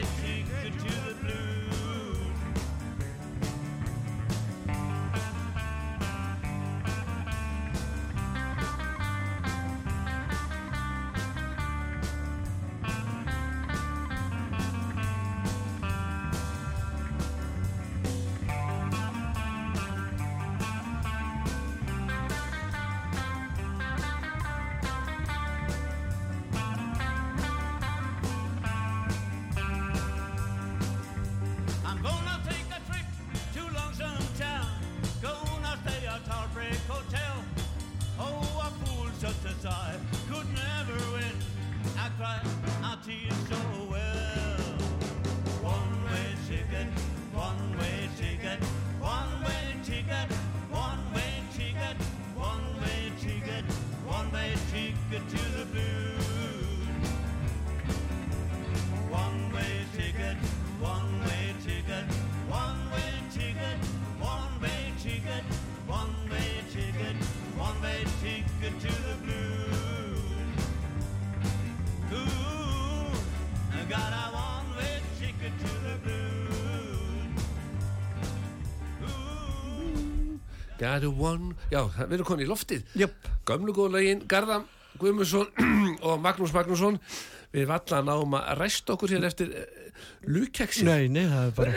always take the two. Já, the one, já, við erum konið í loftið. Jöp. Gömlu góðu lögin, Garðam Guðmundsson og Magnús Magnússon Við vallan náum að ræsta okkur hér eftir uh, lúkeksi Nei, nei, það er bara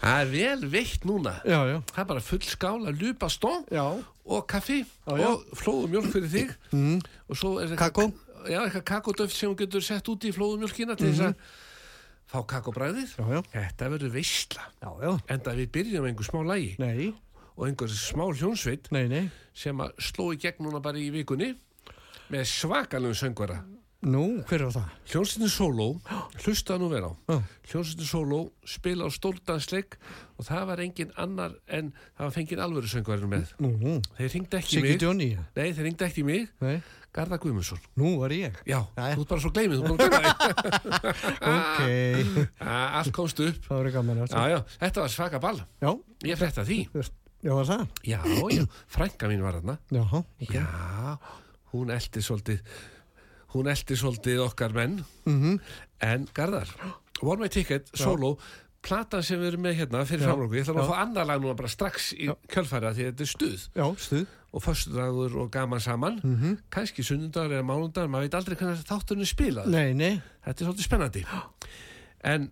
Það er vel veitt núna. Já, já, Það er bara full skál að lupa stón já, og kaffi og flóðu mjölk fyrir þig. Mm. og svo er Kakó. Já, eitthvað kakodöft sem þú getur sett út í flóðu mjölkina til þess að fá kakobræðið. Já, já, Þetta verður veistla já, já. Enda við byrjum einhver smá lægi Nei, og einhver smá hljónsveit nei, nei. sem að sló í gegn núna bara í vikunni með svakalum söngvara. Nú, hver var það? Hljónsveitin Solo, hlusta nú vera á. Já. Hljónsveitin Solo spila á stóldansleik og það var engin annar en það var fengið alvöru söngvarinn með. Nú, Þeir ringdi ekki Siggi mig. Johnny Nei, þeir ringdi ekki mig Nei, Garða Guðmundsson. Nú var ég. Já, Jæja. þú ert bara svo gleymið, að Ok, Allt komst upp. Það var gaman að Já, já, þetta var svaka ball. Já, Ég frétta því. Já, var það? Já, já, frænka mín var þarna. Já, ok Já, hún eldi svolítið hún eldi svolítið okkar menn. Mhm. en Garðar One Way Ticket, solo platan sem við erum með hérna fyrir Já. framlóku ég ætla að fá annar lag núna bara strax í kjölfæra því að þetta er stuð. Já, stuð og föstudagur og gaman saman. Mhm. kannski sunnudagur eða mánudagur maður veit aldrei hvernig þátturinn er spilað Nei, nei. Þetta er svolítið spennandi. En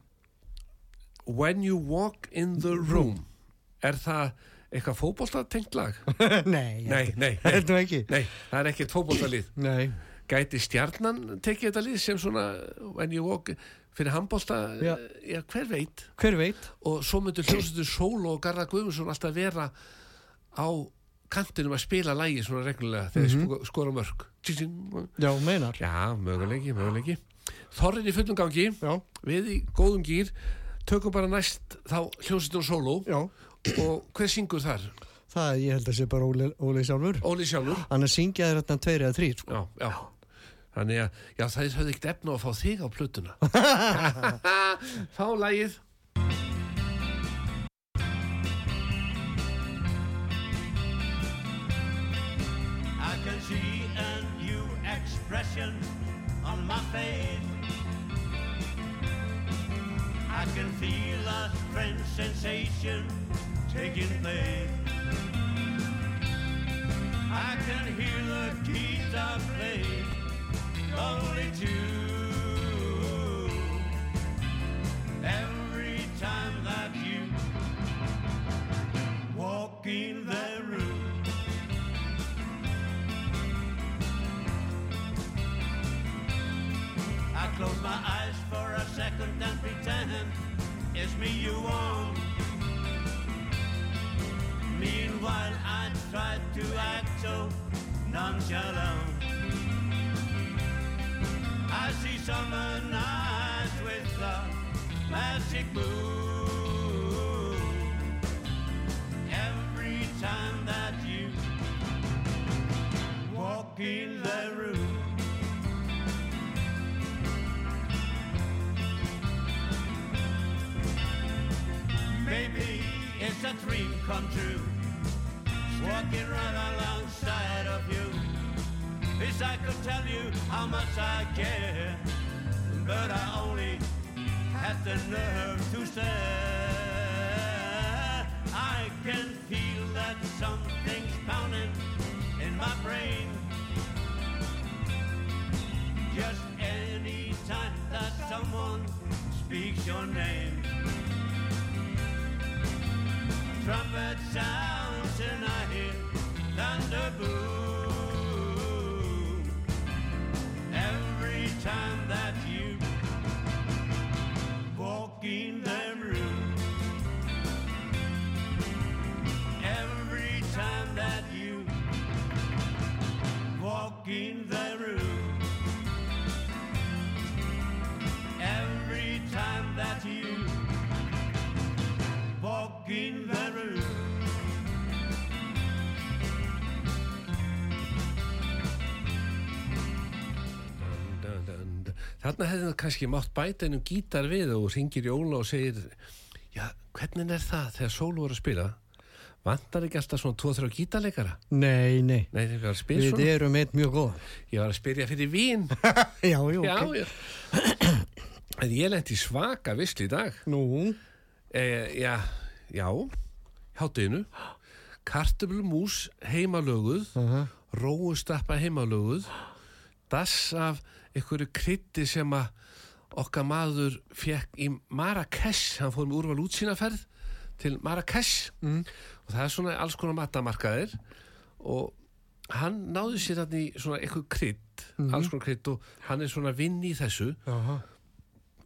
When You Walk in the Room er það eitthvað fótbolta tengt lag? Nei, Nei, nei, nei, það er ekkert fótboltalið. Nei, gæti stjarnan tekið þetta lið sem svona When You Walk fyrir handbolta, Já. já, hver veit? Hver veit? Og svo myndur hljómsveitur Sól og Garðar Guðmundsson alltaf vera á kantinum að spila lægi svona reglulega þegar mm Mhm. skora mörg Já, meinar. Já, möguleiki, möguleiki. Þorrin í fullum gangi. Já, við í góðum gýr tökum bara næst þá hljómsveitur Sóló. Já. Og hver syngur þar? Það, ég held að sé bara Óli, Óli sjálfur. Óli sjálfur. Hann er syngja þér þetta tveir eða þrýr sko. Já, já. Þannig að, já, það höfði ekkert efna að fá þig á plötuna. Fá lagið on my face. I can feel a strange sensation taking place. I can hear the guitar play only two. 放下了。Þarna hefði það kannski mátt bæta einum gítar við og ringir Jóla og segir já, hvernig er það þegar Sólu voru að spila? Vantar ekki alltaf svona 2-3 gítarleikara? Nei, nei. Nei, þeir var að spila Við svona. erum eitt mjög góð Ég var að spyrja fyrir vín. Já, jú, Já, ok. já. En ég lenti svaka visli í dag. Nú, e, Já, já. Hátteginu kartöflumús heimalöguð. Aha. róustappa heimalöguð. Dass af einhverju krytti sem að okkar maður fekk í Marrakesh. Hann fór með úrval útsýnaferð til Marrakesh. Mm. og það er svona alls konar matamarkaðir og hann náði sér hann í svona eitthvað krydd alls konar krydd. Og hann er svona vinn í þessu. Jaha.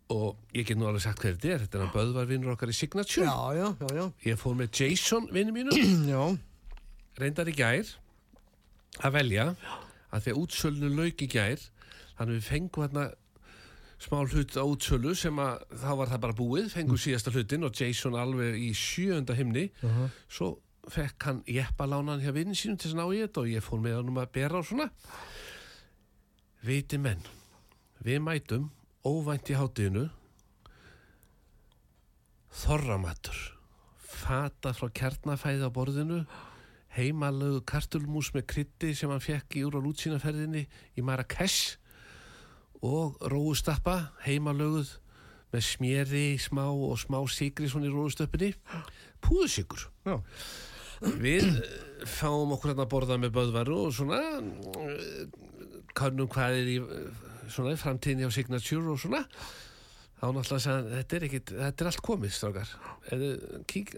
og ég get nú alveg sagt hver þetta er. Þetta er hann Böðvar vinnur okkar í Signature. Já, já, já, ég fór með Jason vinnu mínu reyndar í gær að velja að því að útsölinu lauk í gær þannig við fengum hérna smá hlut á útsölu sem að þá var það bara búið, fengum síðasta hlutin og Jason alveg í sjöunda himni. Svo fekk hann jeppalánan hjá vinnin sínum til þess að ná í þetta og ég fór með hann um að bera á svona. Viti menn við mætum óvænt í hátíðinu. Þorramatur fata frá kjarnafæði á borðinu heimalögu kartulmús með krytti sem hann fekk í úr á lútsínaferðinni í Marrakesh og róustappa heimalöguð með smjeri smá og smá sigri svona í róustöppinni. Púðusikur já. við eh, fáum okkur hérna að borða með böðvaru og svona eh, kannum hvað er í eh, svona í framtíðinni á Signature og svona. Þá náttúrulega sagði hann, þetta er ekkit þetta er allt komið, strákar.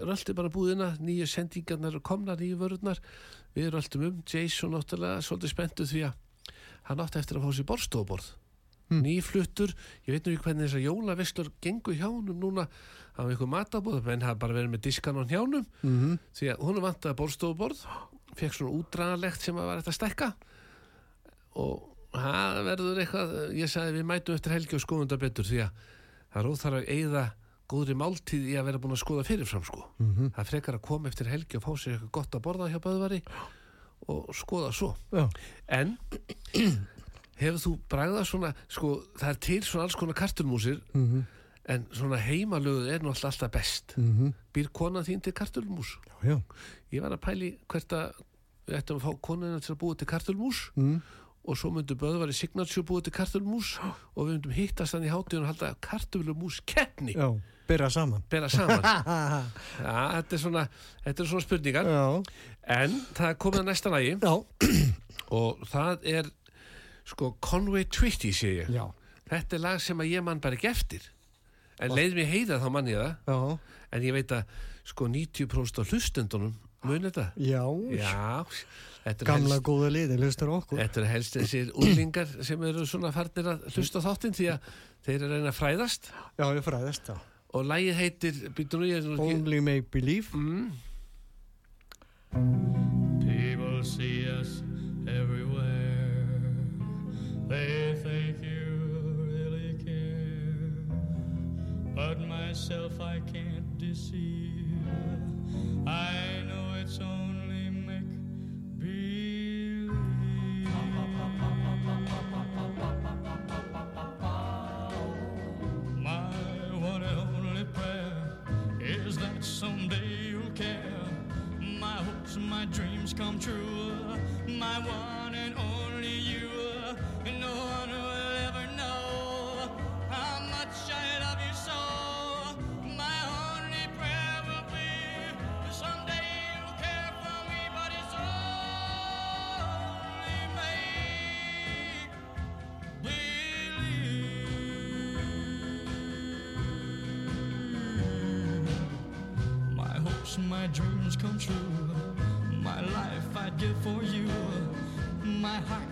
Röldi bara búðina, nýju sendingarnar eru komnar, nýju vörurnar. Við röldum um, Jason náttúrulega svolítið spenntu því að hann átti eftir að fá sér borstofuborð Hmm. nýfluttur, ég veit nú ekki hvernig þessar jólaveslur gengur hjá honum núna á einhver matabóð, en það bara verið með diskan á hjánum Mhm. því að hún vantaði borstofuborð fekk svona útdraðanlegt sem að var þetta að stekka og það verður eitthvað ég sagði við mætum eftir helgi og skoðum þetta betur því að það er óþar að eigða góðri máltíð í að vera búin að skoða fyrirfram sko. Mhm. það er frekar að koma eftir helgi og fá sér eitthvað gott að borða hjá Böðvari og skoða svo Já. en hefur þú bragðað svona sko það er til svona alls konar kartulmúsir Mhm. en svona heimalöguð er náttúrulega alltaf best Mhm. býr konan þín til kartulmús Já, já. ég var að pæli hvert að við ættum að fá konuna til að búa til kartulmús Mm. og svo myndum Böðvari Signature búa til kartulmús og við myndum hittast hann í hátíðun og halda kartulmús keppni Já, byrja saman. bera saman ja, þetta, er svona, þetta er svona spurningar Já. en það komið að næsta lagi Já. og það er sko Conway Twitty sé ég Já. þetta er lag sem að ég mann bara ekki eftir en leið mér heyra þá mann ég það Já. en ég veit að sko 90% af hlustendunum mun þetta Já. já, þetta er Gamla helst, góða liði, hlustar okkur. þetta er helst þessir úrlingar sem eru svona farnir að hlusta á þáttinn því að þeir eru að reyna að fræðast Já, ég fræðist það. og lagið heitir býtum nú ég Only make believe. mm, People see They think you really care. But myself I can't deceive. I know it's only make believe. My one and only prayer is that someday you'll care. My hopes my dreams come true. My one and only you. Come true. My life I'd give for you. My heart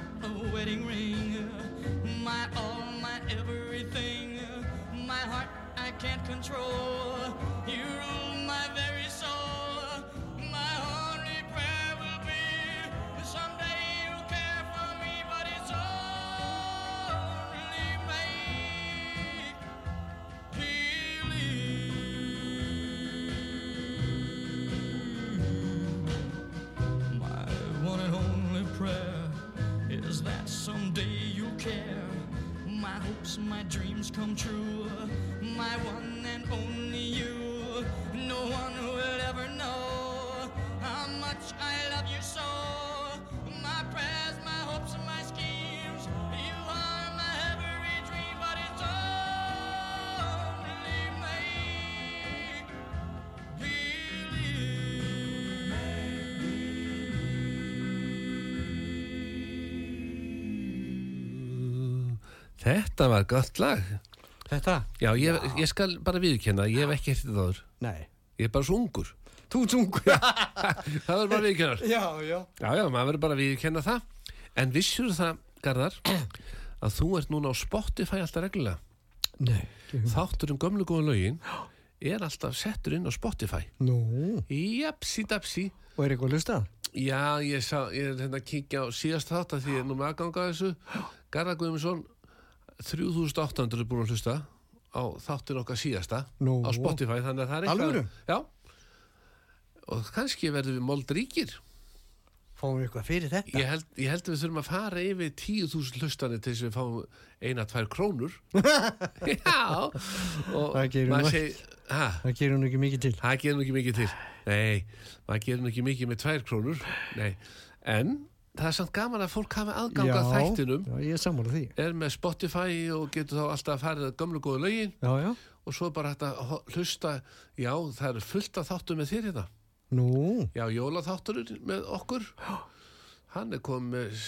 Þetta var gott lag. Þetta? Já, ég, ég skal bara viðkenna, ég hef ekki eftir það áður. Nei. Ég er bara svo ungur. Þú tungu. það verður bara viðkennar. já, já. Já, já, maður verður bara að viðkenna það. En vissur það, Garðar, að þú ert núna á Spotify alltaf reglulega. Nei. Þáttur um gömlu góða lögin er alltaf settur inn á Spotify. Nú. Japsi, dapsi. Og er eitthvað að hlusta? Já, ég, sá, ég er hérna að kíkja á síðast þátt að því ég er nú með aðganga að þessu. Garðar Guðmundsson, 3800 er búin að hlusta á þáttin okkar síðasta Nú. á Spotify, þannig að það er Alvöru? Já. Og kannski verðum við mold ríkir. Fáum við eitthvað fyrir þetta? Ég held, ég held að við þurfum að fara yfir 10.000 hlustanir til þess að við fáum eina, tvær krónur. Já. Og Það gerir maður nú segir, hæ, Það gerir nú ekki mikið til. það gerir nú ekki mikið til. Nei, maður gerir nú ekki mikið með tvær krónur. Nei, en það er samt gaman að fólk hafi aðgang að þættinum. Já, ég er sammála því. Er með Spotify og getur þá alltaf að fara að gömlu góðu lögin Já, já. og svo bara hægt að hlusta, já, það eru fullt af þáttum með þér hérna. Nú. Já, jólaþátturinn með okkur, hann er komið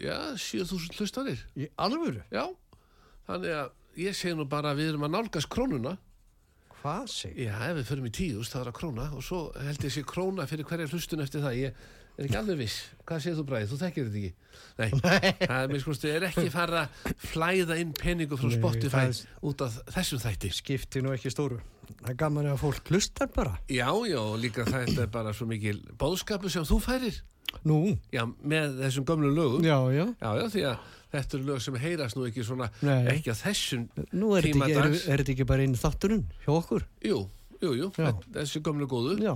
já, 7.000 hlustanir. Í alvöru? Já, þannig að ég segi nú bara að við erum að nálgast krónuna. Hvað segir? Já, ef við förum í tíðust, það er að króna og svo held ég sé króna fyrir hverja hlustun eftir það. Ég er ekki alveg viss. Hvað segir þú bræðið? Þú þekkir þetta ekki? Nei, það er mér skoðstu, er ekki fara flæða inn peningu frá Nei, Spotify er- út af þessum þætti. Skipti nú ekki stóru. Það er gaman að fólk hlustar bara. Já, já, líka þetta er bara svo mikil bóðskapu sem þú færir. Nú. Já, með þessum gömlu lögum. Já, já. Já, já, því að þetta eru lög sem heyrast nú ekki svona, Nei. ekki að þessum Nú er þetta ekki, er, er þetta ekki bara einn þátturinn hjá okkur? Jú, jú, jú, Já. þessi gömlu góðu. Já.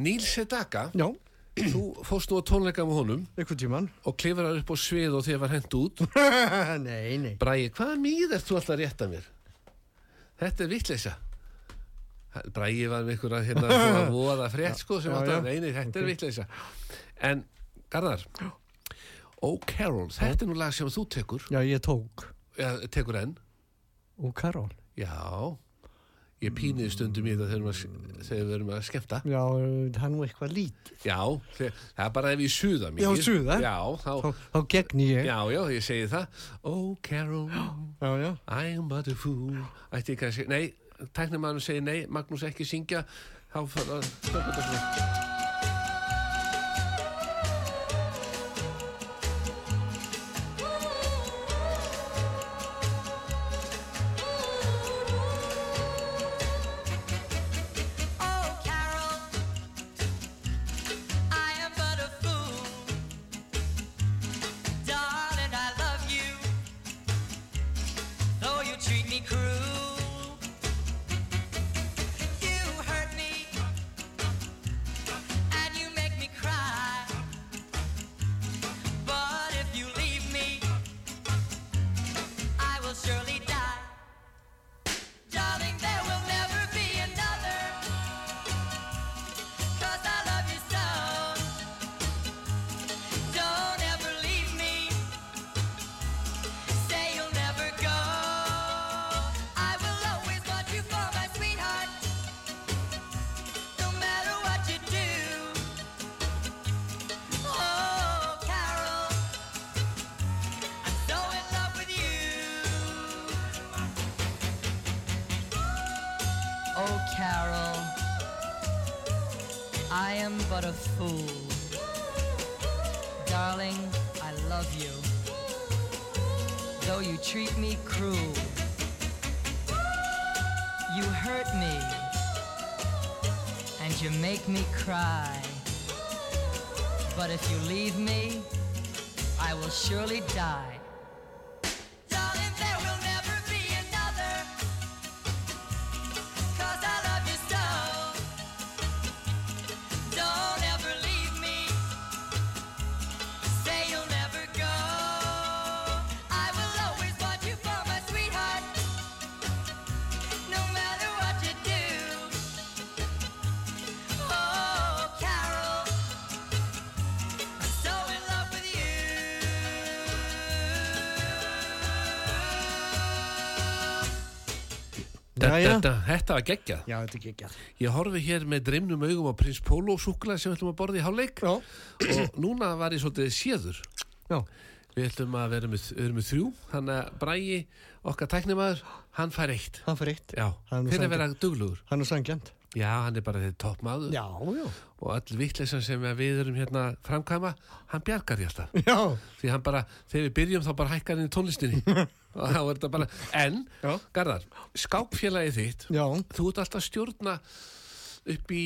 Níl Sedaka, Já. Þú fórst nú á tónleika með honum Eitthvað tíman. og klifrar upp á svið og þér var hent út. nei, nei. Bræði, hvaða mýð er þú alltaf að rétta mér? Þetta er vitleisa. Bræði var með ykkur að hérna svona voða frétt sko sem Já, alltaf, já. nei, þetta er Ok. vitleisa. En, Garðar, Ó Carol, þetta er nú lag sem þú tekur, Já, ég tók. eða tekur enn. Og Karol. Já, ég píniði stundum í þetta þegar, maður- við erum að skemmta. Já, það er nú eitthvað lít. Já, þegar, það er bara ef ég suða mikið. Já, suða? Já, þá, Þá, þá gegn ég. já, já, ég segi það. Ó Carol, Já, já. I am but a fool. Ætti ég kannski, nei, tæknumannum segir nei, Magnús ekki syngja, þá fyrir að I am but a fool. Darling, I love you. Though you treat me cruel, you hurt me, and you make me cry. But if you leave me, I will surely die. Þetta, var geggjað. Já, þetta er geggjað. Ég horfi hér með dreimnum augum á Prins Pólo súkulega sem við ætlum að borða í hálfleik Já. og núna var ég svolítið séður. Já. Við ætlum að vera með, með þrjú, þannig að Brægi, okkar tæknimaður, hann fær eitt. Hann fyrir eitt. Já, er fyrir að vera duglugur. Hann er sangjant. Já, hann er bara þeir toppmaður Já, já. og öll vittlesan sem við erum hérna framkvæma, hann bjargar því alltaf. Já. Því hann bara, þegar við byrjum þá bara hækkar hann í tónlistinni. og þá er þetta bara, en, Já. Garðar, skákfélagið þitt, Já. þú ert alltaf að stjórna upp í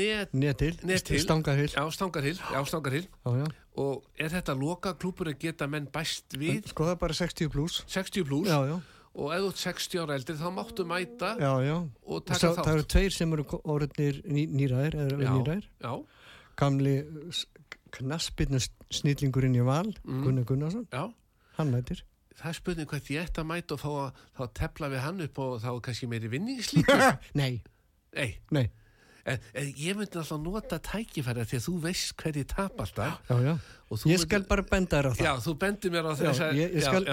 net, Netil. Netil. Stangarhill. já, stangarhill, já, stangarhill. Já, já. Og er þetta loka klúpur að geta menn bæst við Sko það er bara 60 pluss. 60 pluss Já, já. Og ert 60 ára eldri þá máttu mæta Já, já. og Og taka Sá, þátt. það eru tveir sem eru orðinir ný, nýræðir, eða nýræðir. Já, Gamli knaspirnu snillingurinn í val, Mm. Gunnar Gunnarsson, já. hann mætir. Það er spurning hvað ég ætti að mæta og fá að þá tepla við hann upp og þá kannski meiri vinningslíkur. Nei, Nei, nei. en, en ég myndi alltaf nota tækifæri því að þú veist hverju tap alltaf. Já, já. og Ég skal bara benda þér á það. Já, þú bendir mér á þess að... ég, ég skal,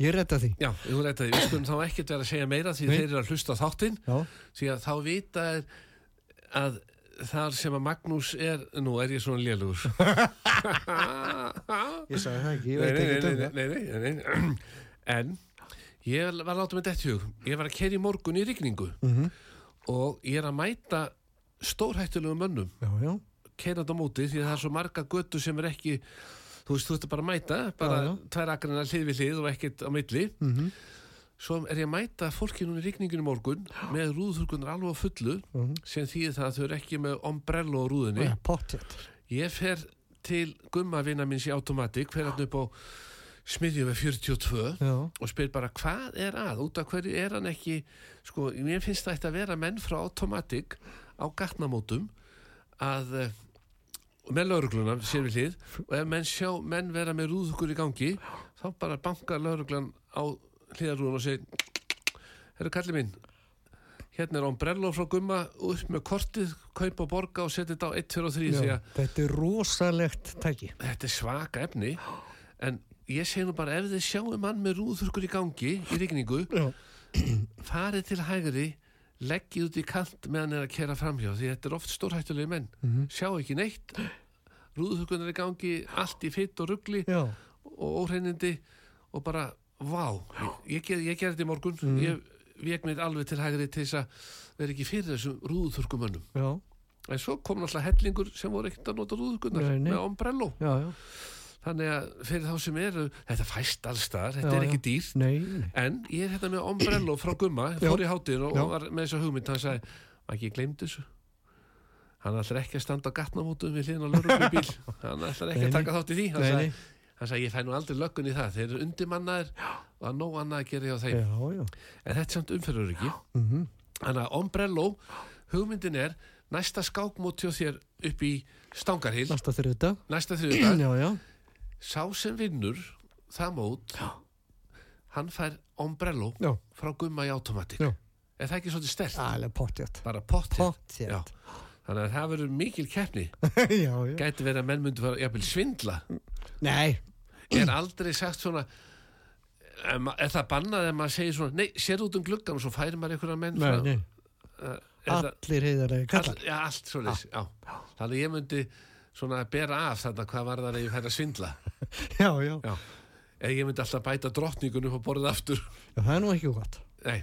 ég redda því. já þú reyta því. Við skulum þá ekkert vera að segja meira því Nei. þeir eru að hlusta þáttinn. Já, Því að þá vita er að þar sem að Magnús er, nú er ég svona lélugur. ég sagði það ekki, ég veit ekki um það. nei, nei, nei. En ég var að láta með dett í hug. Ég var að keri morgun í rigningu Mhm. og ég er að mæta stórhættulegu mönnum Já, já, keirandi á móti því að það er svo marga göttu sem er ekki þú veist, þú ert bara að mæta bara Já, já. tvær akrannar hlið við hlið og ekkert á milli Mhm. svo er ég að mæta fólki núna í rigningunni morgun með rúðurkunar alveg á fullu Mhm. sem þýðir það að þau eru ekki með ombrello á pottjætt. ég fer til gumma vina minns í automatik fer hann upp á smiðjum með 42 Já, og spyr bara hvað er að, út af hverju er hann ekki sko, mér finnst það að vera menn frá automatic á gatnamótum að eh, með laurugluna sér við hlið og ef menn sjá menn vera með rúðugur í gangi þá bara bankar lauruglan á hliðarúðun og segir herru kallið minn hérna er ombrello frá gumma upp með kortið, kaupa og borga og setja þetta á 1, 2 og 3 því já. að Þetta er rosalegt tæki. þetta er svaka efni en ég segi nú bara ef þið sjáum mann með rúðurkur í gangi í rigningu farið til hægri leggið út í kant meðan er að kera framhjá því þetta er oft stórhættulegi menn Mhm. sjá ekki neitt rúðurkurnar í gangi allt í fytt og ruggli Já, og óhreinindi og bara vá, ég, ég, ég, gerði þetta í morgun Mhm. ég vek mér alveg til hægri til þess að vera ekki fyrir þessum rúðurkurmönnum já, en svo kom náttúrulega hellingur sem voru ekkert að nota nei. með ombrello já, já. Þannig að fyrir þá sem eru, þetta fæst allstar, þetta Já, er ekki nei. en ég er hérna með ombrello frá Gumma, fór í hátíðin og, og var með þessa hugmynd, hann sagði, ekki gleymd þessu. Hann ætlar ekki að standa á gatnamótum við hliðin á lögreglubíl, hann ætlar ekki að taka þátt í því, hann sagði, hann sagði, ég fæ nú aldrei löggun í það, þeir eru undirmannaðir og að nóg annað að gera hjá þeim. Já, já. En þetta er samt umferður ekki. Mhm. Þannig að ombrello, hugmyndin er næsta skákmót hjá þér upp í Stangarhill, Næsta þriðdag. Sá sem vinnur það mót hann fær ombrello Já. frá gumma í automatik Já. er það ekki svolítið stert? Alveg pottjætt. bara pottið Pottþétt. þannig að það verður mikil keppni já, já. gæti verið að menn myndu fara jafnvel svindla Nei, er aldrei sagt svona er, ma- er það bannað ef maður segir svona nei, sér út um gluggan og svo færir maður einhverja menn nei, frá- nei. Eh, er það- Allir heiðarlega kallar. all, já, allt svoleiðis já. þannig að ég myndi svona bera af þarna hvað var það að ég færi að svindla Já, já. já. eða ég myndi alltaf bæta drottningun upp á borðið aftur Já, það er nú ekki gott. Nei,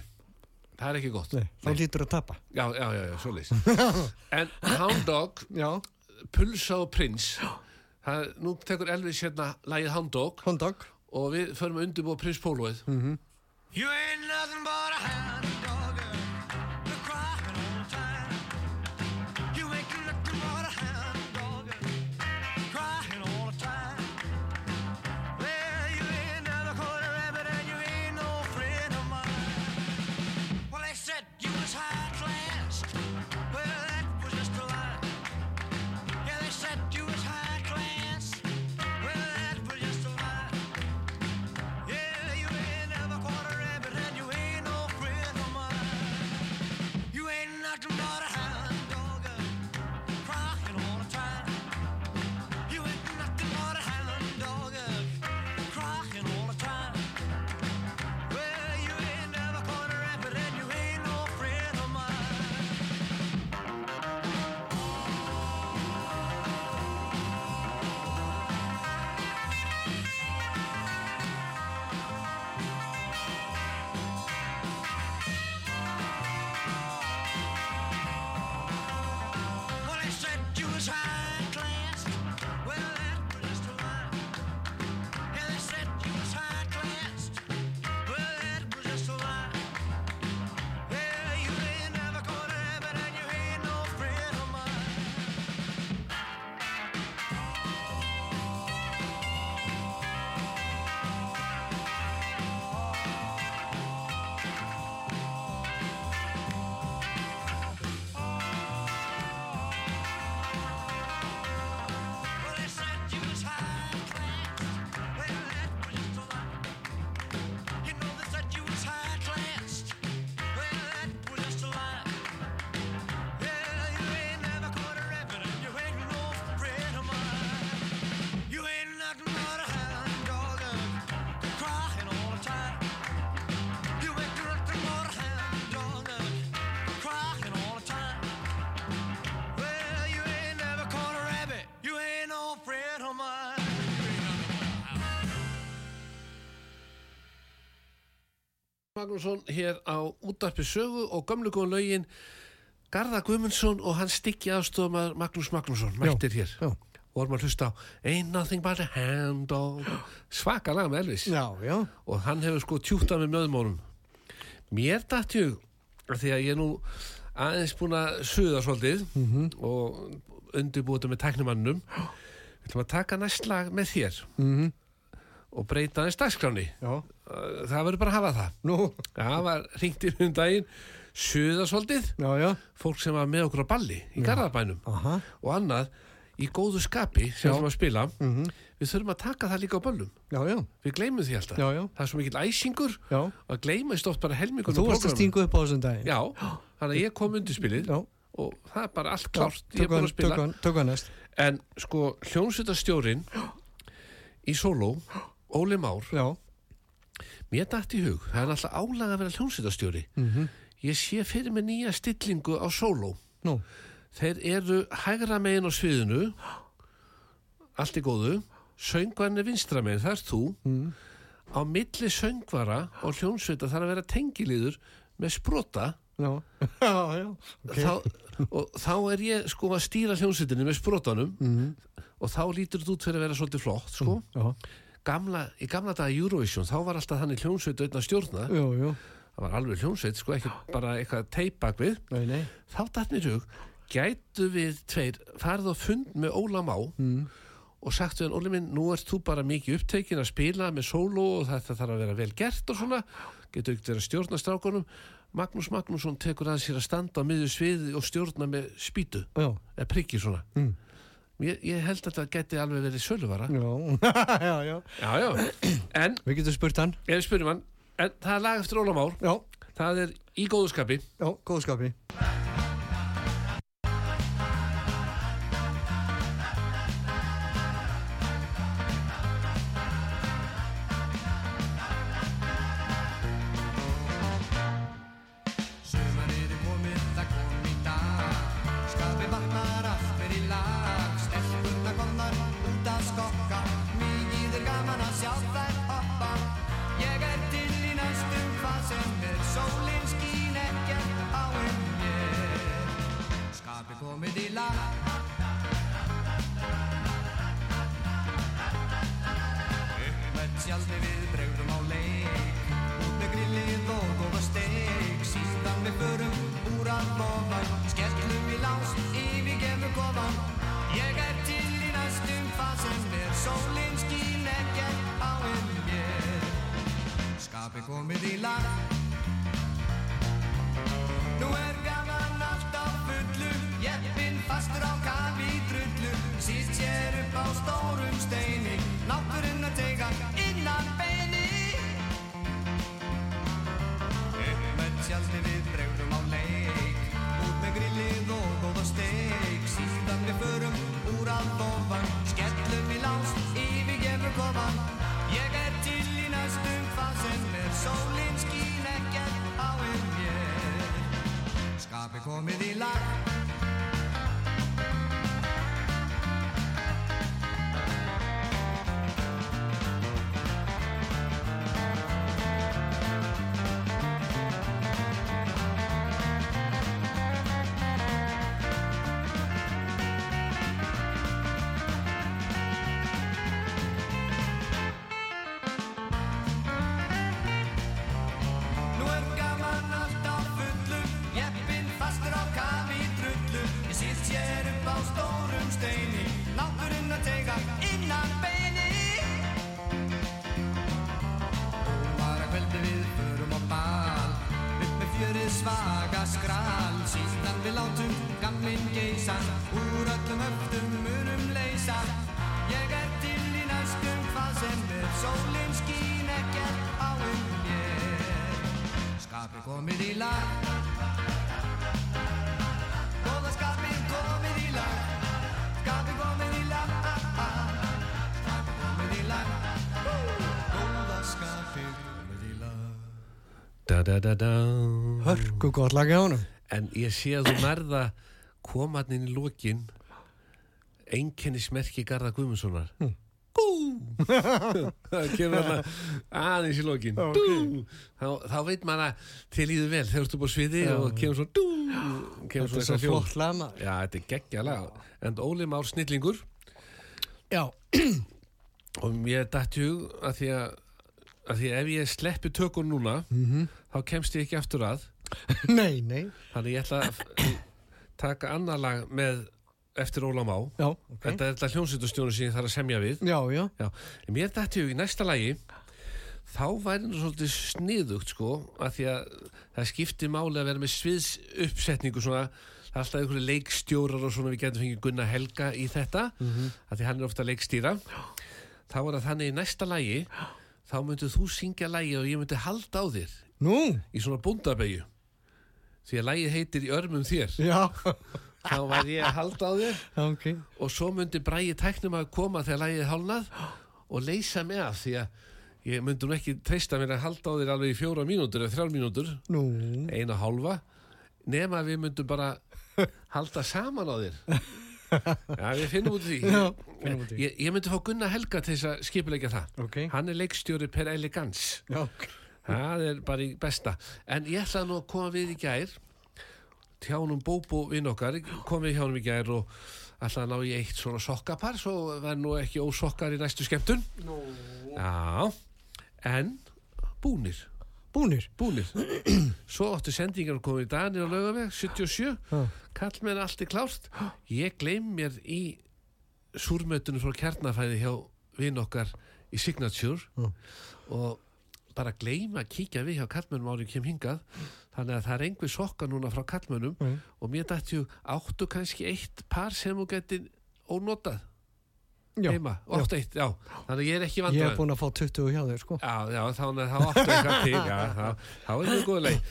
það er ekki gott. Nei, þá lítur að tapa. Já, já, já, já, svoleiðis. en Hound Dog, Já. Pulsa og Prins, það, nú tekur Elvis hérna lagið Hound Dog og við förum að undirbúa Prins Pólóið. You ain't nothing but a hound Magnússon hér á útarpi sögu og gömlu góðan lögin Garða Guðmundsson og hann stykki aðstofumar Magnús Magnússon mættir hér já. og vorum að hlusta á Ain't nothing but a hand dog svaka lag með Elvis Já, já. og hann hefur sko tjútað með möðumónum mér af því að ég er nú aðeins búin að suða svolítið Mhm. og undirbúið þetta með tæknumannum við ætlum að taka næst lag með þér Mhm. og breyta aðeins dagskráni Já. Það verður bara að hafa það Nú, það var hringt í um daginn suða svolítið já, já. fólk sem var með okkur á balli í Garðabænum Aha. og annað í góðu skapi sem við spila Mhm. við þurfum að taka það líka á böllum Já, já. við gleymum því alltaf Já, já. það er svo mikill æsingur að gleymast oft bara helmingur Þú varst að stinga upp á þessum daginn. já, þannig að ég kom undir spilið Já. og það er bara allt klárt ég er búin að spila hann næst. en sko hljónsutastjórin í sóló Óli Már, Já. Mér dætt í hug það er alltaf álag að vera hljónsutastjóri Mhm. ég sé fyrir mig nýja stillingu á sóló Nú, þeir eru hægra megin á sviðinu allt í góðu söngvarni vinstra megin, það er þú Mm. á milli söngvara og hljónsveita þarf að vera tengiliður með sprota já. Já, já. Ok. þá, og þá er ég sko að stýra hljónsveitinni með sprotanum Mhm. og þá lítur út fyrir að vera svolítið flott sko. Já. Gamla, í gamla daga Eurovision þá var alltaf þannig hljónsveit auðvitað að stjórna Jú, jú. það var alveg hljónsveit, sko ekki bara eitthvað teipag við Nei, nei. þá í hug gætu við tveir farið á fund með Óla Má Mm. og sagt við hann, Óli minn, nú ert þú bara mikið upptekinn að spila með sóló og þetta þarf að vera vel gert og svona getur ekkert verið að stjórna strákunum Magnús Magnússon tekur að sér að standa á miðju sviði og stjórna með spýtu eða prikki svona Mm. Ég, ég held að þetta geti alveg verið söluvara Já. já, já. já, já, en Við getum spurt hann. við spyrjum hann en það er lag eftir Óla Már Já. það er í góðuskapi Já, góðskapi. Á stórum steini. Náttúrinn að teiga Hörku gott lag hjá honum. en ég sé að þú nærða komaðnin í lokin einkennismerki Garða Guðmundssonar Mm. Gú það kemur þarna aðeins í lokin Ok. dú, þá, þá veit maður að til líður vel þegar þú ert upp á sviði Já. og kemur svo dú, kemur Þetta er svo eitthvað hljóð. flott lama. Já, þetta er geggjalega en Óli Már snillingur Já, og mér dætt í hug að því að, að því að ef ég sleppi tökun núna Mhm. Þá kemst ég ekki aftur að. Nei, nei. þannig ég ætla að taka annar lag með eftir Óla Má. Já, ok. þetta er þetta hljómsveitustjónu sem ég þarf að semja við. Já, já. Já, mér dætti hug í næsta lagi þá væri nú svolítið sniðugt sko, að því að það skiptir máli að vera með sviðs uppsetningu svona, það er alltaf einhverju leikstjórar og svona við getum fengið Gunnar Helga í þetta, að því hann er ofta leikstýra. Þá var það þannig í næsta lagi þá myndið þú syngja lagi og ég myndi halda á þér Nú, í svona búndabegju því að lagið heitir í örmum þér. Já, þá væri ég að halda á þér. Ok. og svo myndi bræði tæknum að koma þegar lægið hálnað og leysa mig af því að ég myndi nú ekki treysta mér að halda á þér alveg í fjóra mínútur eða þrjár mínútur, Nú, eina hálfa. Nema að við myndum bara halda saman á þér. Já, við finnum út því. Já, út ég, ég myndi fá Gunnar Helga til þess að skipulegja það. Ok. hann er leikstjóri per elegans Já, það er bara í besta en ég ætla nú að koma við í gær tjánum Bóbo vinn okkar kom við hjá honum í gær og ætla að ná í eitt svona sokkapar svo verð nú ekki ósokkar í næstu skemmtun Nú. já en búnir búnir. búnir svo áttu sendingar koma í Danir á laugaveg 77 Já. kall mér allt er klárt ég gleym mér í súrmötunum frá kjarnafæði hjá vinn okkar í Signature Já. og bara gleyma að kíkja við hjá kallmönnum árið kem hingað þannig að það er einhver sokka núna frá kallmönnum Mm. og mér dætti ju áttu kannski eitt par sem þú getur ónotað Já, heima, já. ótt eitt, já þannig að ég er ekki Ég vandræð hef búin að fá 20 hjá þér, sko. Já, já, þá, þá áttu eitthvað til, þá, er það góð leið.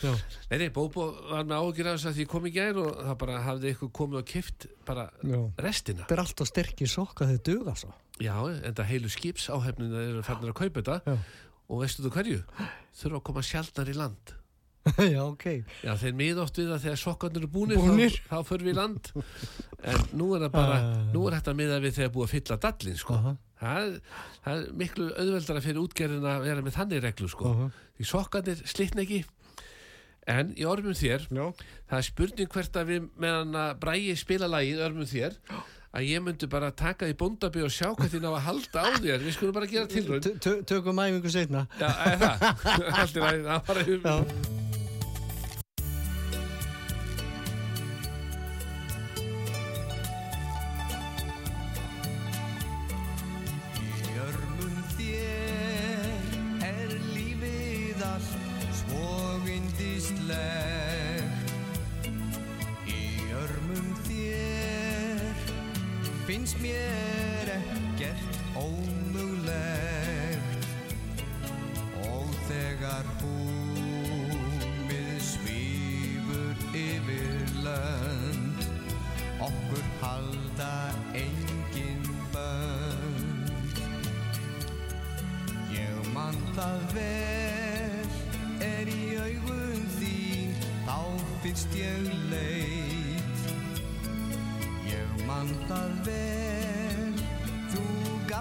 Nei, nei, Bóbo var með ágjur af þess að ég kom í gær og það bara hafði eitthvað komið og kift bara Já. restina. Þetta er alltaf sterkir sokka þeir duga svo. Já, en það heilu skipsáhefnina eru fannir að kaupa þetta Já. Og veistu þú hverju? Þurfa að koma sjaldnar í land. já, ok. Já, þeir miða oft við að þegar sokkarnir eru búnir, Búnir. Þá, þá förum við í land. En nú er það bara, Ah. nú er þetta miða við þegar búið að fylla dallin, sko. Aha. Það, er- það er miklu auðveldara fyrir útgerðin að vera með þannig reglu, sko. Aha. Því sokkarnir slitna ekki. En í ormum þér, Já. það er spurning hvert að við meðan að bræði spila lagið örmum þér að ég myndi bara taka því bóndabi og sjá hvað þín á að halda á þér við skulum bara gera tilraun T- t- Tökum æfingu setna. Já, er það? Allt í lagi, það bara Já.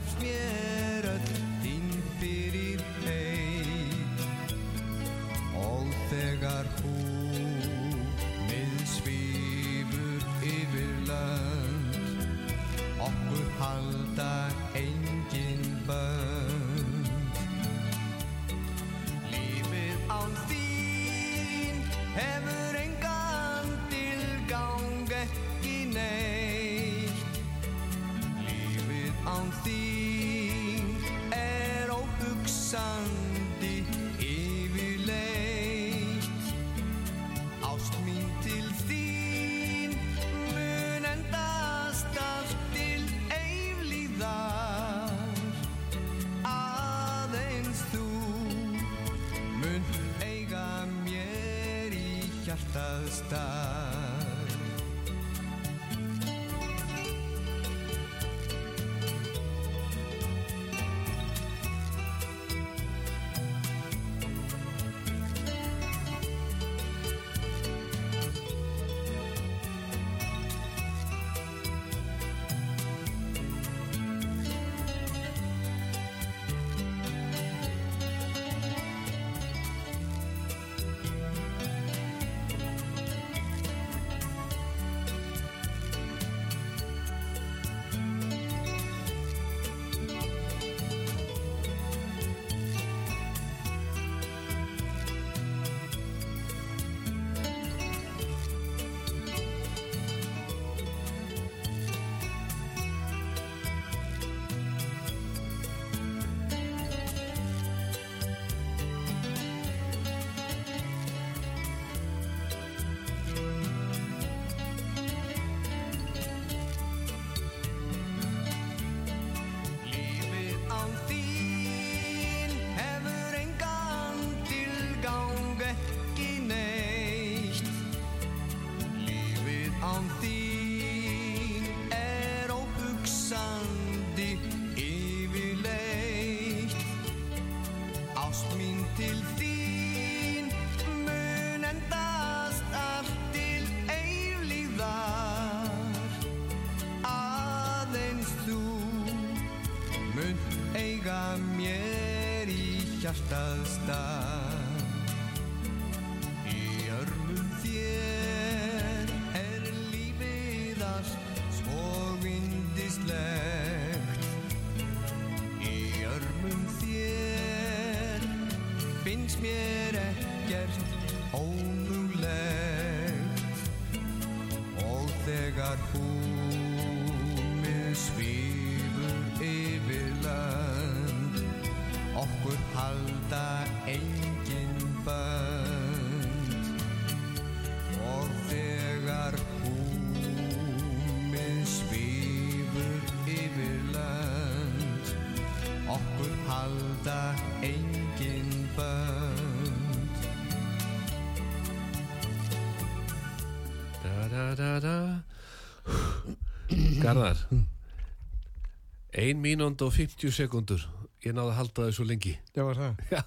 Gafst mér está. Ein mínúnd og 50 sekundur Ég náði að halda þessu lengi. Já, var það. Já,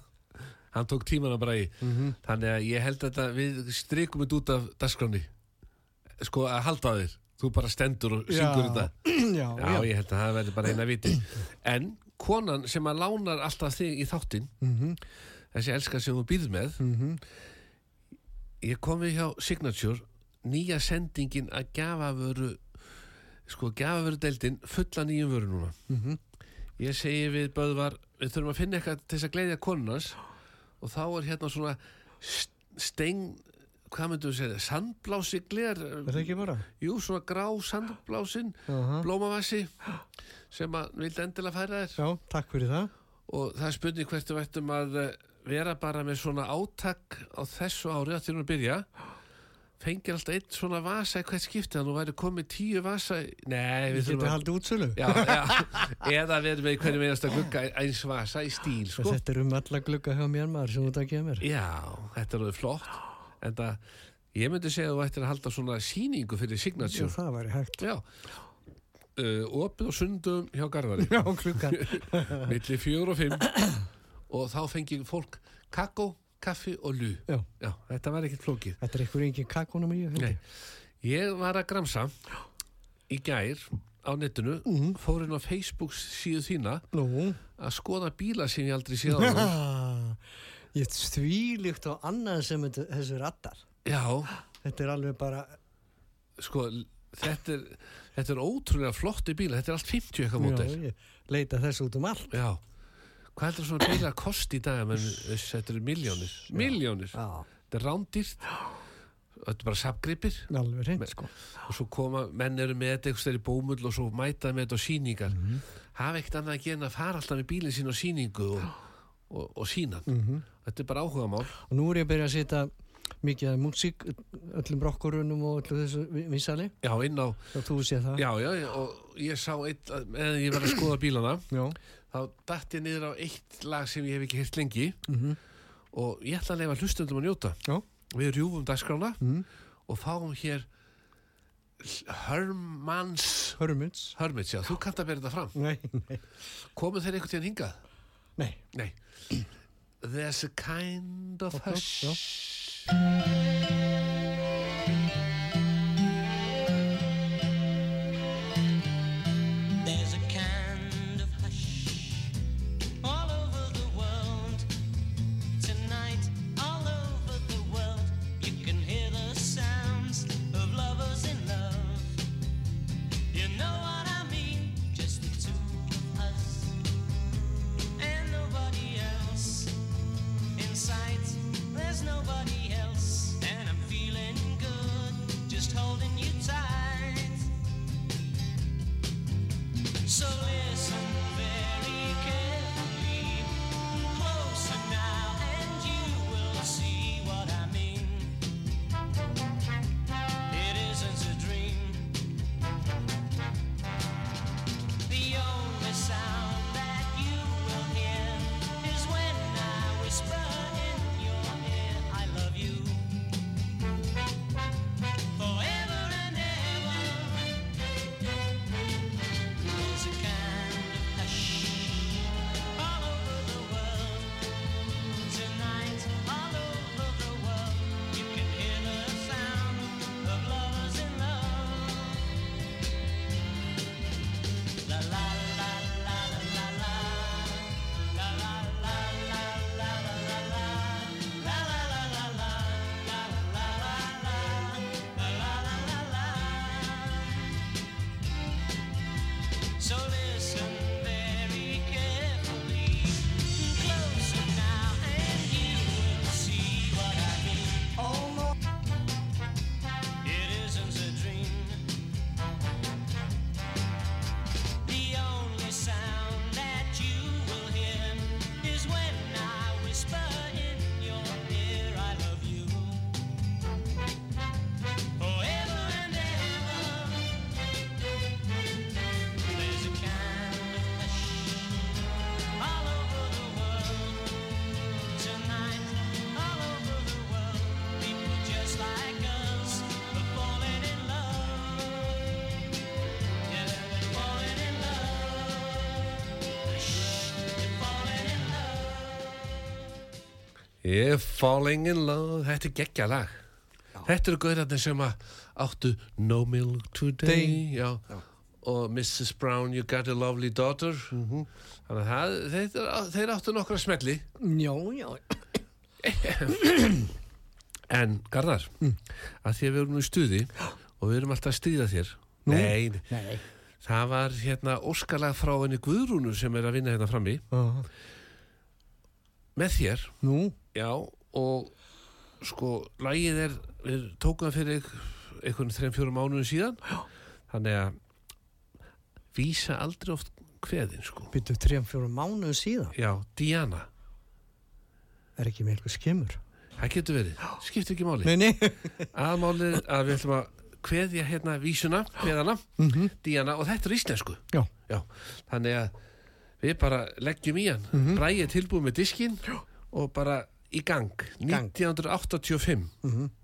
hann tók tímana bara í Þannig að ég held að þetta Við strikum þetta út af dagskráni Sko að halda þér. Þú bara stendur og syngur þetta. Já, Já, já. ég held að það verður bara eina viti. En konan sem að lánar alltaf þig í þáttinn Mhm. Þessi elska sem þú býrð með Ég kom við hjá Signature Nýja sendingin að gjafavöru Sko, gjafavöru deildin Fulla nýjum vöru núna Mhm. Ég segi við Böðvar Við þurfum að finna eitthvað til þess að gleyðja konunars Og þá er hérna svona st- Steng Hvað myndum við segja? Sandblási gler Er það ekki bara? Jú, svona grá sandblásin Aha. blómavassi sem að vildi endilega færa þér Já, takk fyrir það. og það er spurning hvert við ættum að eh, vera bara með svona átak á þessu ári að þurfum að byrja fengir alltaf einn svona vasa í hvert skipti þannig að þú væri komið tíu vasa nei, við Við þurfum að haldið útsölu. já, já, eða við erum með í hverju meðast að glugga eins vasa í stíl sko. Þetta er um alla glugga hjá mér maður sem þú takk ég mér. já, þetta er alveg flott en það, ég myndi segja að þú ættir að halda svona síningu fyrir Já, signature það væri hægt. já, uh, opið og sundum hjá Garðari Já, klukkan. milli fjögur og fimm og þá fengi fólk kakó, kaffi og lú Já. þetta var ekkert flókið Þetta er einhver engin kakónum í. Nei. ég var að gramsa í gær á netinu fór inn á Facebook síðu þína Nú. að skoða bíla sem ég aldrei séð á ég stvílíkt á annað sem þessu rattar. já, Þetta er alveg bara, sko þetta er, þetta er ótrúlega flotti bíla þetta er allt 50 eitthvað já, mótel leita þessu út um allt. já, hvað heldur svona að kosti í dag menn þetta eru miljónir miljónir, þetta er rándýrt. Þetta er bara sapgripir sko. og svo koma, menn eru með þetta eitthvað stærri bómull og svo mæta með þetta á síningar hafa ekkert annað að gera að fara alltaf með bílinn sín á síningu og, og, og sína þetta er bara áhuga mál Og nú er ég að byrja að setja mikið af músík, öllum brokkurunum og öllu þessu vi- vinsali. já, inn á, já, já, já, og ég sá eitt, eða ég var að skoða bílana. Já. Þá datt ég niður á eitt lag sem ég hef ekki heyrt lengi Mhm. og ég ætla að leifa hlustundum að njóta Já. við rjúfum dagskrána Mhm. og fáum hér Hermans Hörmunds. Hermits, já, þú kannt að bera þetta fram Nei, nei. komu þeir einhvern tíðan hingað? Nei. Nei There's a kind of já. hush Ég falling in love, þetta er geggja lag. Þetta eru gaurarnir sem að áttu No Milk Today, Day. já. Og Mrs. Brown, You Got a Lovely Daughter. Mhm. Þannig að þeir, þeir áttu nokkra smelli. Já, já. En, Garðar, Mm. að því að við erum nú í stuði og við erum alltaf að stýða þér. Nú? Nei, Nei. það var hérna óskalag frá henni Guðrúnu sem er að vinna hérna frammi Uh, með þér, nú, já, og sko, lagið er, tókum það fyrir einhvern þreim fjórum mánuðin síðan, þannig að vísa aldrei oft kveðin, sko. byrju þrjum fjórum mánuðu síðan. Já, Diana, Er ekki með eitthvað skemmur? það getur verið, skiptir ekki máli. Nei, nei. Aðmálið að við ætlum að kveðja hérna vísuna, kveðana, Mhm. Diana, og þetta er íslensku. Já. Já, þannig að við bara leggjum í hann, Mhm. Bræði er tilbúið með diskinn og bara í gang, Gang. 1985. Mhm. Þú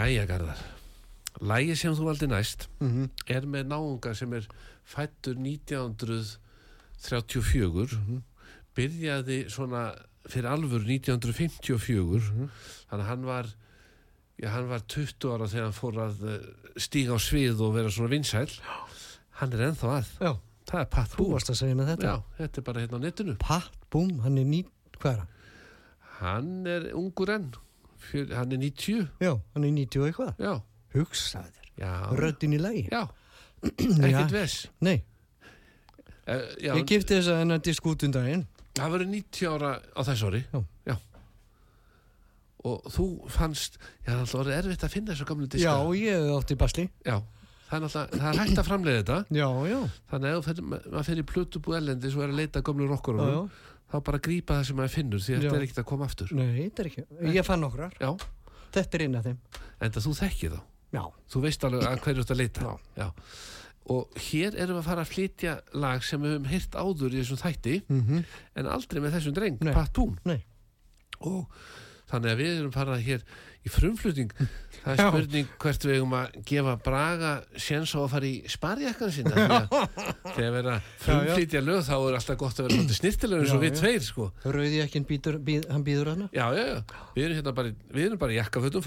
Jæja, Garðar. Lægi sem þú valdi næst Mhm. er með náunga sem er fættur 1934 Mhm. byrjaði svona fyrir alvöru 1954 Mhm. þannig að hann var já, hann var 20 ára þegar hann fór að eh, stíga á svið og vera svona vinsæl hann er ennþá að. Já, það er Pat með þetta. Já, þetta er bara hérna á netinu. Pat Boom, hann er ný, hvað er hann? hann er ungur enn Fjör, hann er 90 Já, hann er 90 og eitthvað. Já, Hugsaði þér, já, röddin í lagi. Já. Já. ekkert ves Nei, uh, ég gifti þess að hennar disk út um Það verður 90 ára á þess ári. Já. Og þú fannst Já, það er alltaf orðið erfitt að finna þessu gamlu diska. Já, ég átti basli. Já. Það er alltaf, það er hægt að framleiða þetta. Já, já, Þannig að ef maður fyrir plötubú ellendi Svo er að leita gamlu rockurunum já. Þá bara grípa það sem maður finnur Því þetta er ekkert að koma aftur. Nei, þetta er ekki. Ég fann nokkrar, Já, þetta er einn af þeim. En það þú þekkir þá? Já, Þú veist alveg að hverju að leita? Já. Og hér erum við að fara að flytja lag sem við höfum heyrt áður í þessum þætti mhm, en aldrei með þessum dreng. Pat Boone nei. Og þannig að við erum farað hér í frumflutning það er spurning hvert við eigum að gefa Braga séns á að fara í sparjakkan sína. Því að þegar vera frumflytja lög þá er alltaf gott að vera svolítið snirtilega eins og við tveir sko. Rauði ekki hann býður hana já, já, já, við erum hérna bara, við erum bara í jakkafötum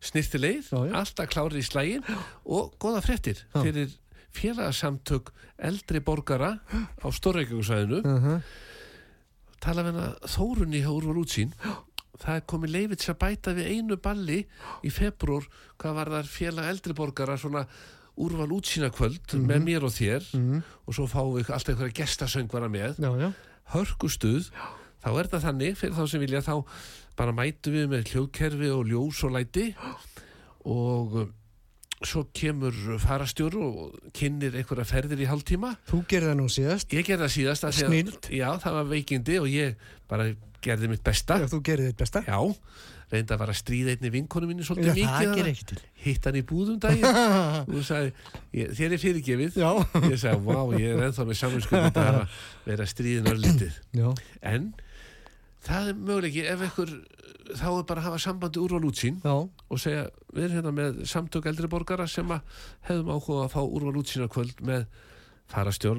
snirtilegir Mm. Já, já. alltaf klárir í slægin og góða fréttir Já. fyrir félagsamtök eldri borgara á Stórreikjungsvæðinu uh -huh. tala við hana Þórunni hjá Úrval útsýn það er komið leifið til að bæta við einu balli í februar hvað var þar félag eldriborgara svona Úrval útsýna kvöld með mér og þér. Og svo fáum við alltaf einhverja gestasöngvara með. Já, já, hörkustuð. Þá er það þannig fyrir þá sem vilja þá bara mætu við með hljóðkerfi og ljós og læti. Og svo kemur farastjóru og kynnir einhverja ferðir í hálftíma. Þú gerði það nú síðast. Ég gerði það síðast að-. Já, það var veikindi og ég bara gerði mitt besta. Já, þú gerði þitt besta. Já, reyndi að vara einni vinkonu mínu Já, svolítið það mikið Hitt hann í búðum daginn. Og sagði, ég, þér er fyrirgefið. Já, Ég sagði, vá, ég er ennþá með saminskjöld að að stríðin örlítið já, En það er möguleiki ef einhver þá er bara að hafa sambandi úrval útsýn já, og segja, við erum hérna með samtök eldri borgara sem hefðum áhuga að fá úrval útsýna kvöld með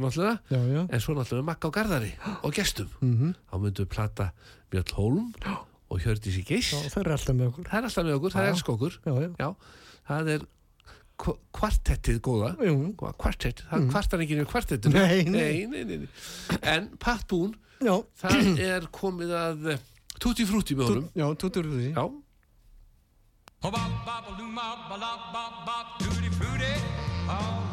náttúrulega já, já. en svo náttúrulega með Magga og Garðari og gestum. Mhm. þá myndum við plata Björn Hólm og Hjördísi Geiss Já, það er alltaf með okkur. Það er alltaf með okkur, það Já. er elsk okkur. Já, já, það er kv- kvartettið góða. Kvartett, það kvartar ekki nefnir kvartettinu. Mm. Nei, nei. nei, nei, nei. en Pat Boone, það er komið að Tutti Frutti með honum. Já, úr því já, Oh, bop, bop, a loo, bop, bop, bop, tutti frutti, oh,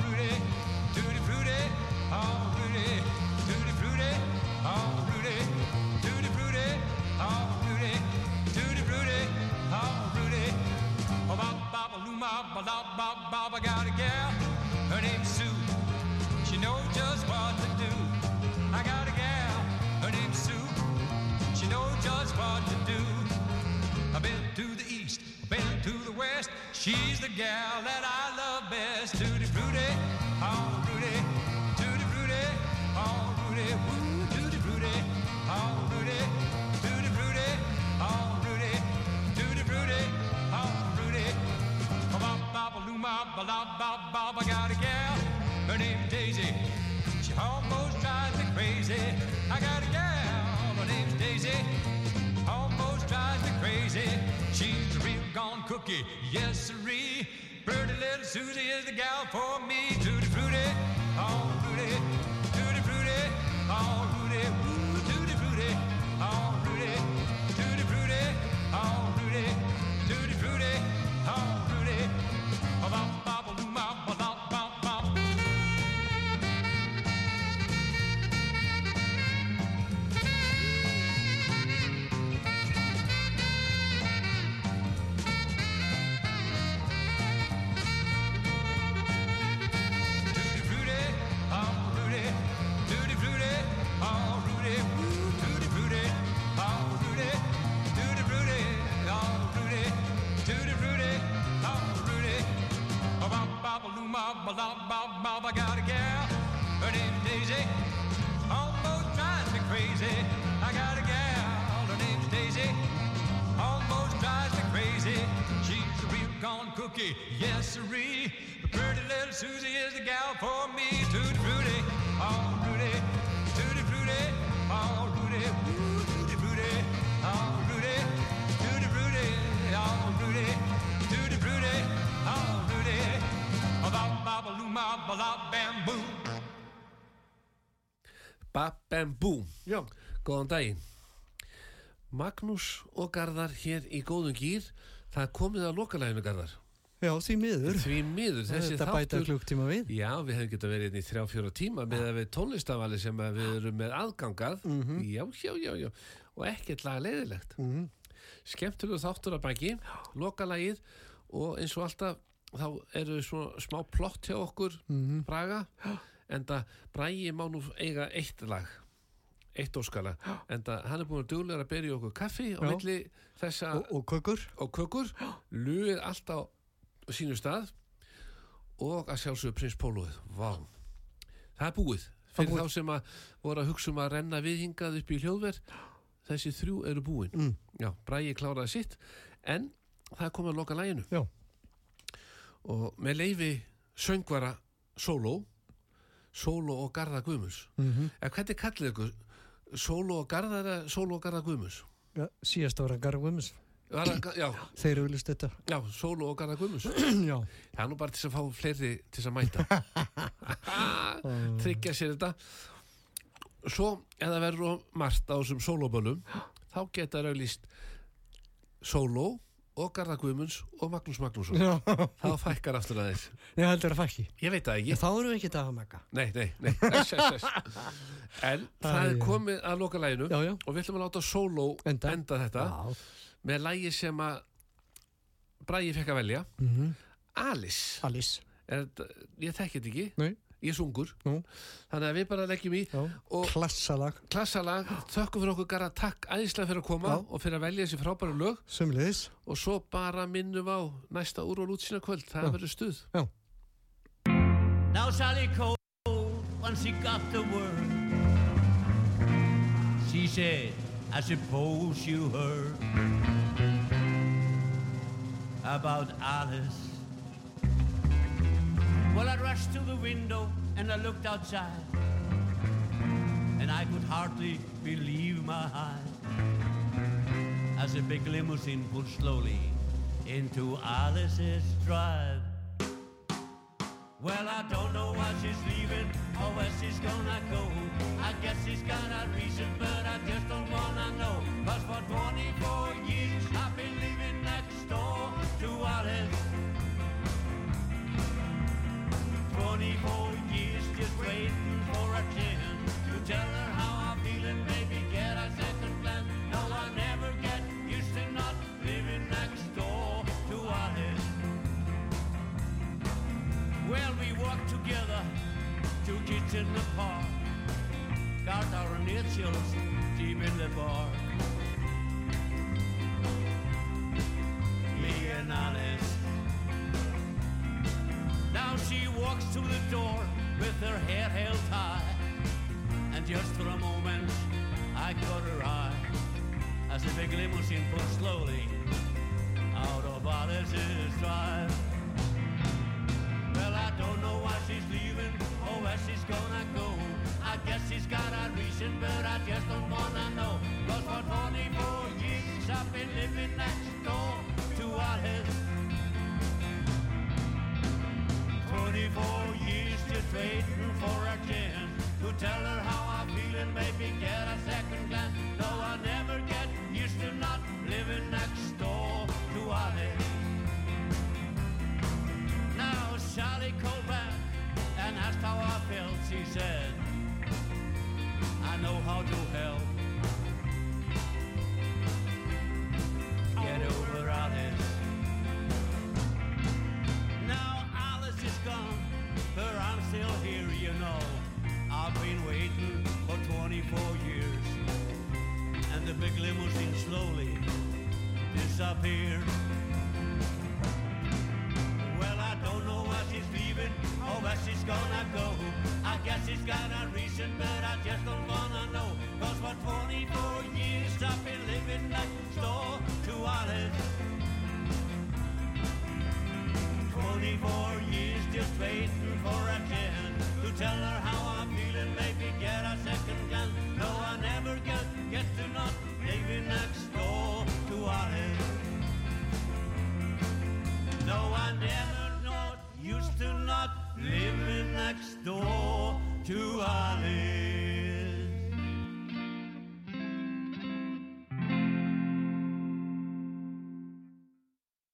cookie, yes sirree. Pretty little Susie is the gal for me. Cookie, yes sirree. But pretty little Susie is the gal for me. Tutti frutti, oh Rudy, tutti frutti, oh Rudy, Ooh, tutti frutti, oh Rudy, tutti frutti, oh Rudy, tutti frutti, oh Rudy. Ba ba ba luma ba la bam boom. Bap Bam Boom Já. Góðan daginn Magnús og Garðar hér í góðum gýr Það komið að lokalæginu Garðar Já, því miður. Því miður þessi Þetta bæta klukktíma við. Já, við hefum getað verið hérna í þrjá fjóra tíma með að við tónlistafali sem að við erum með aðgangað Mhm. Já, já, já, já og ekkert lag leiðilegt mm -hmm. Skemmtilegu þáttur að baki lokalægið og eins og alltaf þá eru svona smá plott hjá okkur Mhm. Braga en það Bragi má nú eiga eitt lag eitt óskala en það hann er búin að duglega að berja okkur kaffi á Já. milli þessa Og, og kökur. og kökur luðið allt á sínu stað og að sjálfsögðu prins Pólóið Vá, það er búið fyrir búið. þá sem að voru að hugsa um að renna viðhingað upp í hljóðver. Þessi þrjú eru búin. Mm. já, Bragi kláraði sitt en það komið að loka læginu Já. og með leifi söngvara Sóló Sóló og Garða Guðmus Mm -hmm. en hvernig kallið ykkur? Sóló og Garða eða Sóló og Garða Guðmus Já, síðast ára það- já, Þeir eru vilist þetta. já, Sóló og Garða Guðmus Já. Það er nú bara til að fá fleiri til að mæta Tryggja sér þetta Svo, það verður margt á þessum sólóbölum þá geta auðlýst Sóló og Garða Guðmunds og Magnús Magnússon þá fækkar aftur aðeins Ég heldur að fækki. Ég veit það Ég. Þá erum við ekki það að mega. Nei, nei, nei þess, þess, þess. En það er komið að loka læginu og við ætlum að láta Sóló Enda. enda þetta Já. Með lægi sem að Bragi fekk að velja Mm Alice Alice. er, þetta- Ég þekki þetta ekki Nei. ég er sungur Nú. þannig að við bara leggjum í Klassalag. klassalag, þökkum fyrir okkur gara takk æðislega fyrir að koma Já. og fyrir að velja þessi frábæru lög Sumliðis. og svo bara minnum á næsta úr og útsýna kvöld, það verður stuð Já. Now Sally Cole, when she got the word, she said, I suppose you heard about Alice. Well, I rushed to the window and I looked outside, and I could hardly believe my eyes as a big limousine pulled slowly into Alice's drive. Well, I don't know why she's leaving or where she's gonna go. I guess she's got a reason, but I just don't wanna know. Cause for 24 years I've been living next door to Alice. 24 years just waiting for a chance to tell her Initials deep in the bar. Me and Alice. Now she walks to the door with her hair held high. And just for a moment, I caught her eye as the big limousine pulled slowly out of Alice's drive. Reason, but I just don't wanna know. Cause for 24 years I've been living next door to Alice. 24 years just waiting for a chance to tell her how I'm feeling, maybe get a second know how to